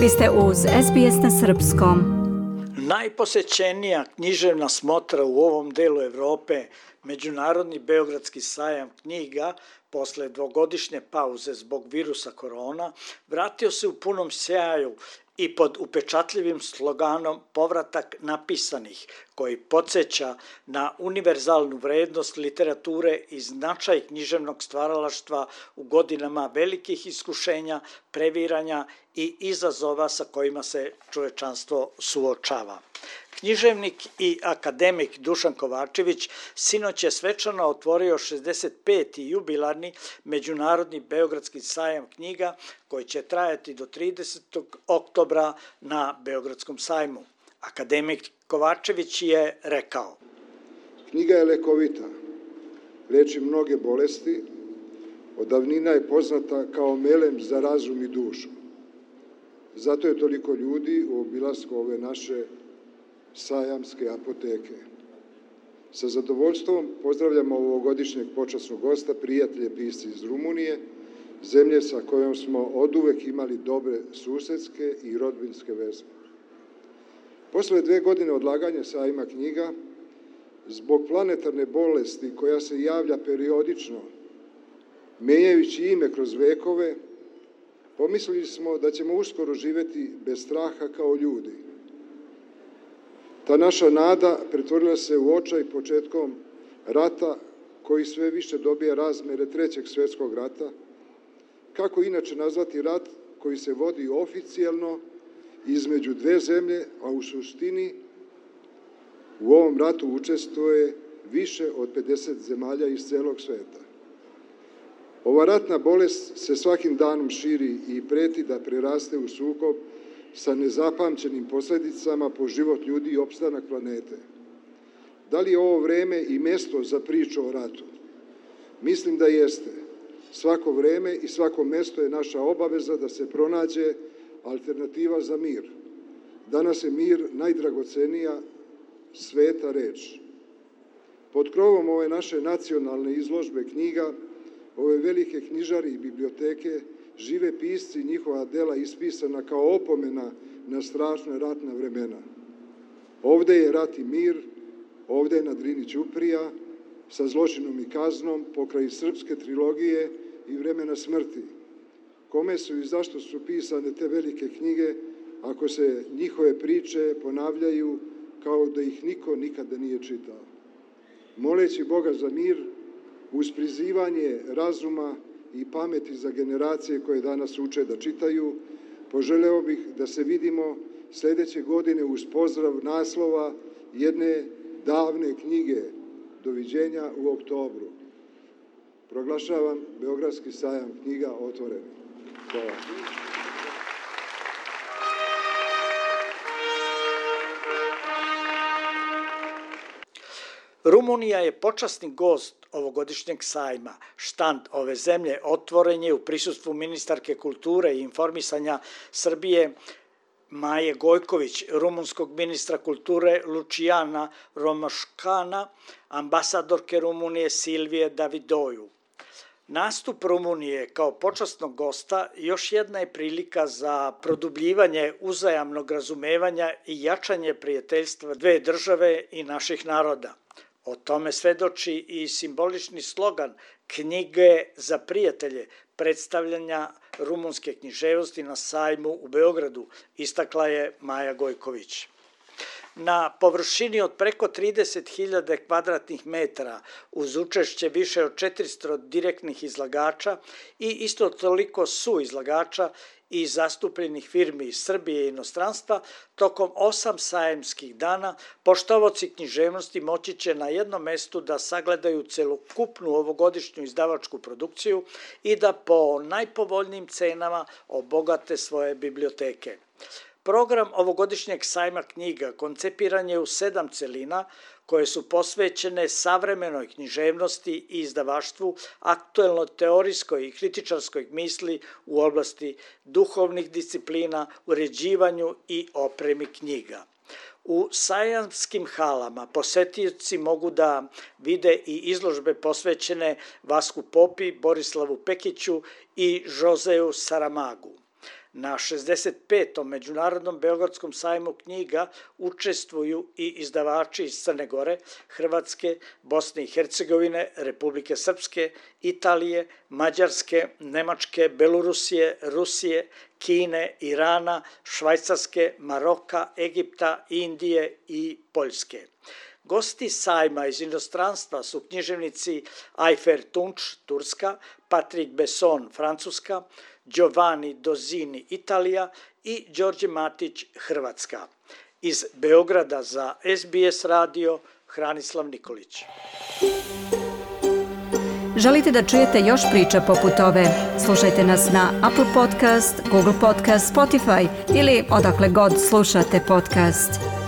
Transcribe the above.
Vi ste uz SBS na Srpskom. Najposećenija književna smotra u ovom delu Evrope, Međunarodni Beogradski sajam knjiga, posle dvogodišnje pauze zbog virusa korona, vratio se u punom sjaju i pod upečatljivim sloganom povratak napisanih, koji podsjeća na univerzalnu vrednost literature i značaj književnog stvaralaštva u godinama velikih iskušenja, previranja i izazova sa kojima se čovečanstvo suočava. Književnik i akademik Dušan Kovačević sinoć je svečano otvorio 65. jubilarni Međunarodni Beogradski sajam knjiga koji će trajati do 30. oktobra na Beogradskom sajmu. Akademik Kovačević je rekao. Knjiga je lekovita, leči mnoge bolesti, od davnina je poznata kao melem za razum i dušu. Zato je toliko ljudi u obilasku ove naše sajamske apoteke. Sa zadovoljstvom pozdravljamo ovogodišnjeg počasnog gosta, prijatelje pisci iz Rumunije, zemlje sa kojom smo od uvek imali dobre susedske i rodbinske veze. Posle dve godine odlaganja sajma knjiga, zbog planetarne bolesti koja se javlja periodično, menjajući ime kroz vekove, pomislili smo da ćemo uskoro živeti bez straha kao ljudi – Ta naša nada pretvorila se u očaj početkom rata koji sve više dobija razmere trećeg svetskog rata. Kako inače nazvati rat koji se vodi oficijelno između dve zemlje, a u suštini u ovom ratu učestvuje više od 50 zemalja iz celog sveta. Ova ratna bolest se svakim danom širi i preti da preraste u sukob sa nezapamćenim posledicama po život ljudi i opstanak planete. Da li je ovo vreme i mesto za priču o ratu? Mislim da jeste. Svako vreme i svako mesto je naša obaveza da se pronađe alternativa za mir. Danas je mir najdragocenija sveta reč. Pod krovom ove naše nacionalne izložbe knjiga, ove velike knjižari i biblioteke žive pisci njihova dela ispisana kao opomena na strašna ratna vremena. Ovde je rat i mir, ovde je na Drini Ćuprija, sa zločinom i kaznom, pokraj srpske trilogije i vremena smrti. Kome su i zašto su pisane te velike knjige, ako se njihove priče ponavljaju kao da ih niko nikada nije čitao. Moleći Boga za mir, uz prizivanje razuma i pameti za generacije koje danas uče da čitaju, poželeo bih da se vidimo sledeće godine uz pozdrav naslova jedne davne knjige Doviđenja u oktobru. Proglašavam Beogradski sajam knjiga otvorenim. Hvala. Rumunija je počasni gost ovogodišnjeg sajma. Štand ove zemlje otvoren je u prisustvu ministarke kulture i informisanja Srbije Maje Gojković, rumunskog ministra kulture Lucijana Romaškana, ambasadorke Rumunije Silvije Davidoju. Nastup Rumunije kao počasnog gosta još jedna je prilika za produbljivanje uzajamnog razumevanja i jačanje prijateljstva dve države i naših naroda. O tome svedoči i simbolični slogan knjige za prijatelje predstavljanja rumunske književosti na sajmu u Beogradu, istakla je Maja Gojković. Na površini od preko 30.000 kvadratnih metara uz učešće više od 400 direktnih izlagača i isto toliko su izlagača i zastupljenih firmi iz Srbije i inostranstva, tokom osam sajemskih dana poštovoci književnosti moći će na jednom mestu da sagledaju celokupnu ovogodišnju izdavačku produkciju i da po najpovoljnijim cenama obogate svoje biblioteke. Program ovogodišnjeg sajma knjiga koncipiran je u sedam celina koje su posvećene savremenoj književnosti i izdavaštvu, aktuelno teorijskoj i kritičarskoj misli u oblasti duhovnih disciplina, uređivanju i opremi knjiga. U sajamskim halama posetioci mogu da vide i izložbe posvećene Vasku Popi, Borislavu Pekiću i Žozeju Saramagu. Na 65. Međunarodnom Beogradskom sajmu knjiga učestvuju i izdavači iz Crne Gore, Hrvatske, Bosne i Hercegovine, Republike Srpske, Italije, Mađarske, Nemačke, Belorusije, Rusije, Kine, Irana, Švajcarske, Maroka, Egipta, Indije i Poljske. Gosti sajma iz inostranstva su književnici Ajfer Tunč, Turska, Patrick Besson, Francuska, Giovanni Dozini, Italija i Đorđe Matić, Hrvatska. Iz Beograda za SBS radio Hranislav Nikolić. Želite da čujete još priča poput ove? Slušajte nas na Apple Podcast, Google Podcast, Spotify ili odakle god slušate podcast.